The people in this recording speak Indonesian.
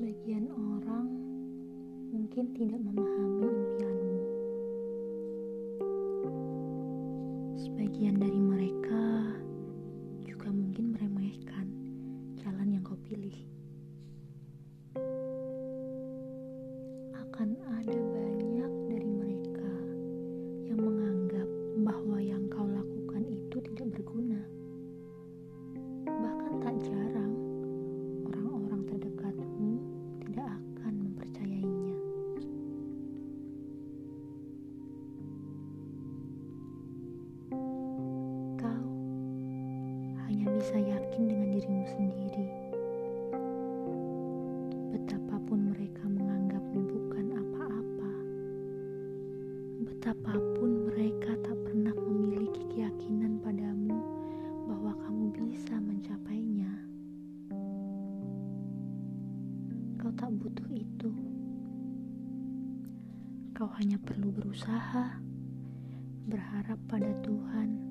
Sebagian orang mungkin tidak memahami impianmu. Sebagian dari mereka juga mungkin meremehkan jalan yang kau pilih. Akan ada bisa yakin dengan dirimu sendiri. Betapapun mereka menganggapmu bukan apa-apa, betapapun mereka tak pernah memiliki keyakinan padamu bahwa kamu bisa mencapainya, kau tak butuh itu. Kau hanya perlu berusaha, berharap pada Tuhan,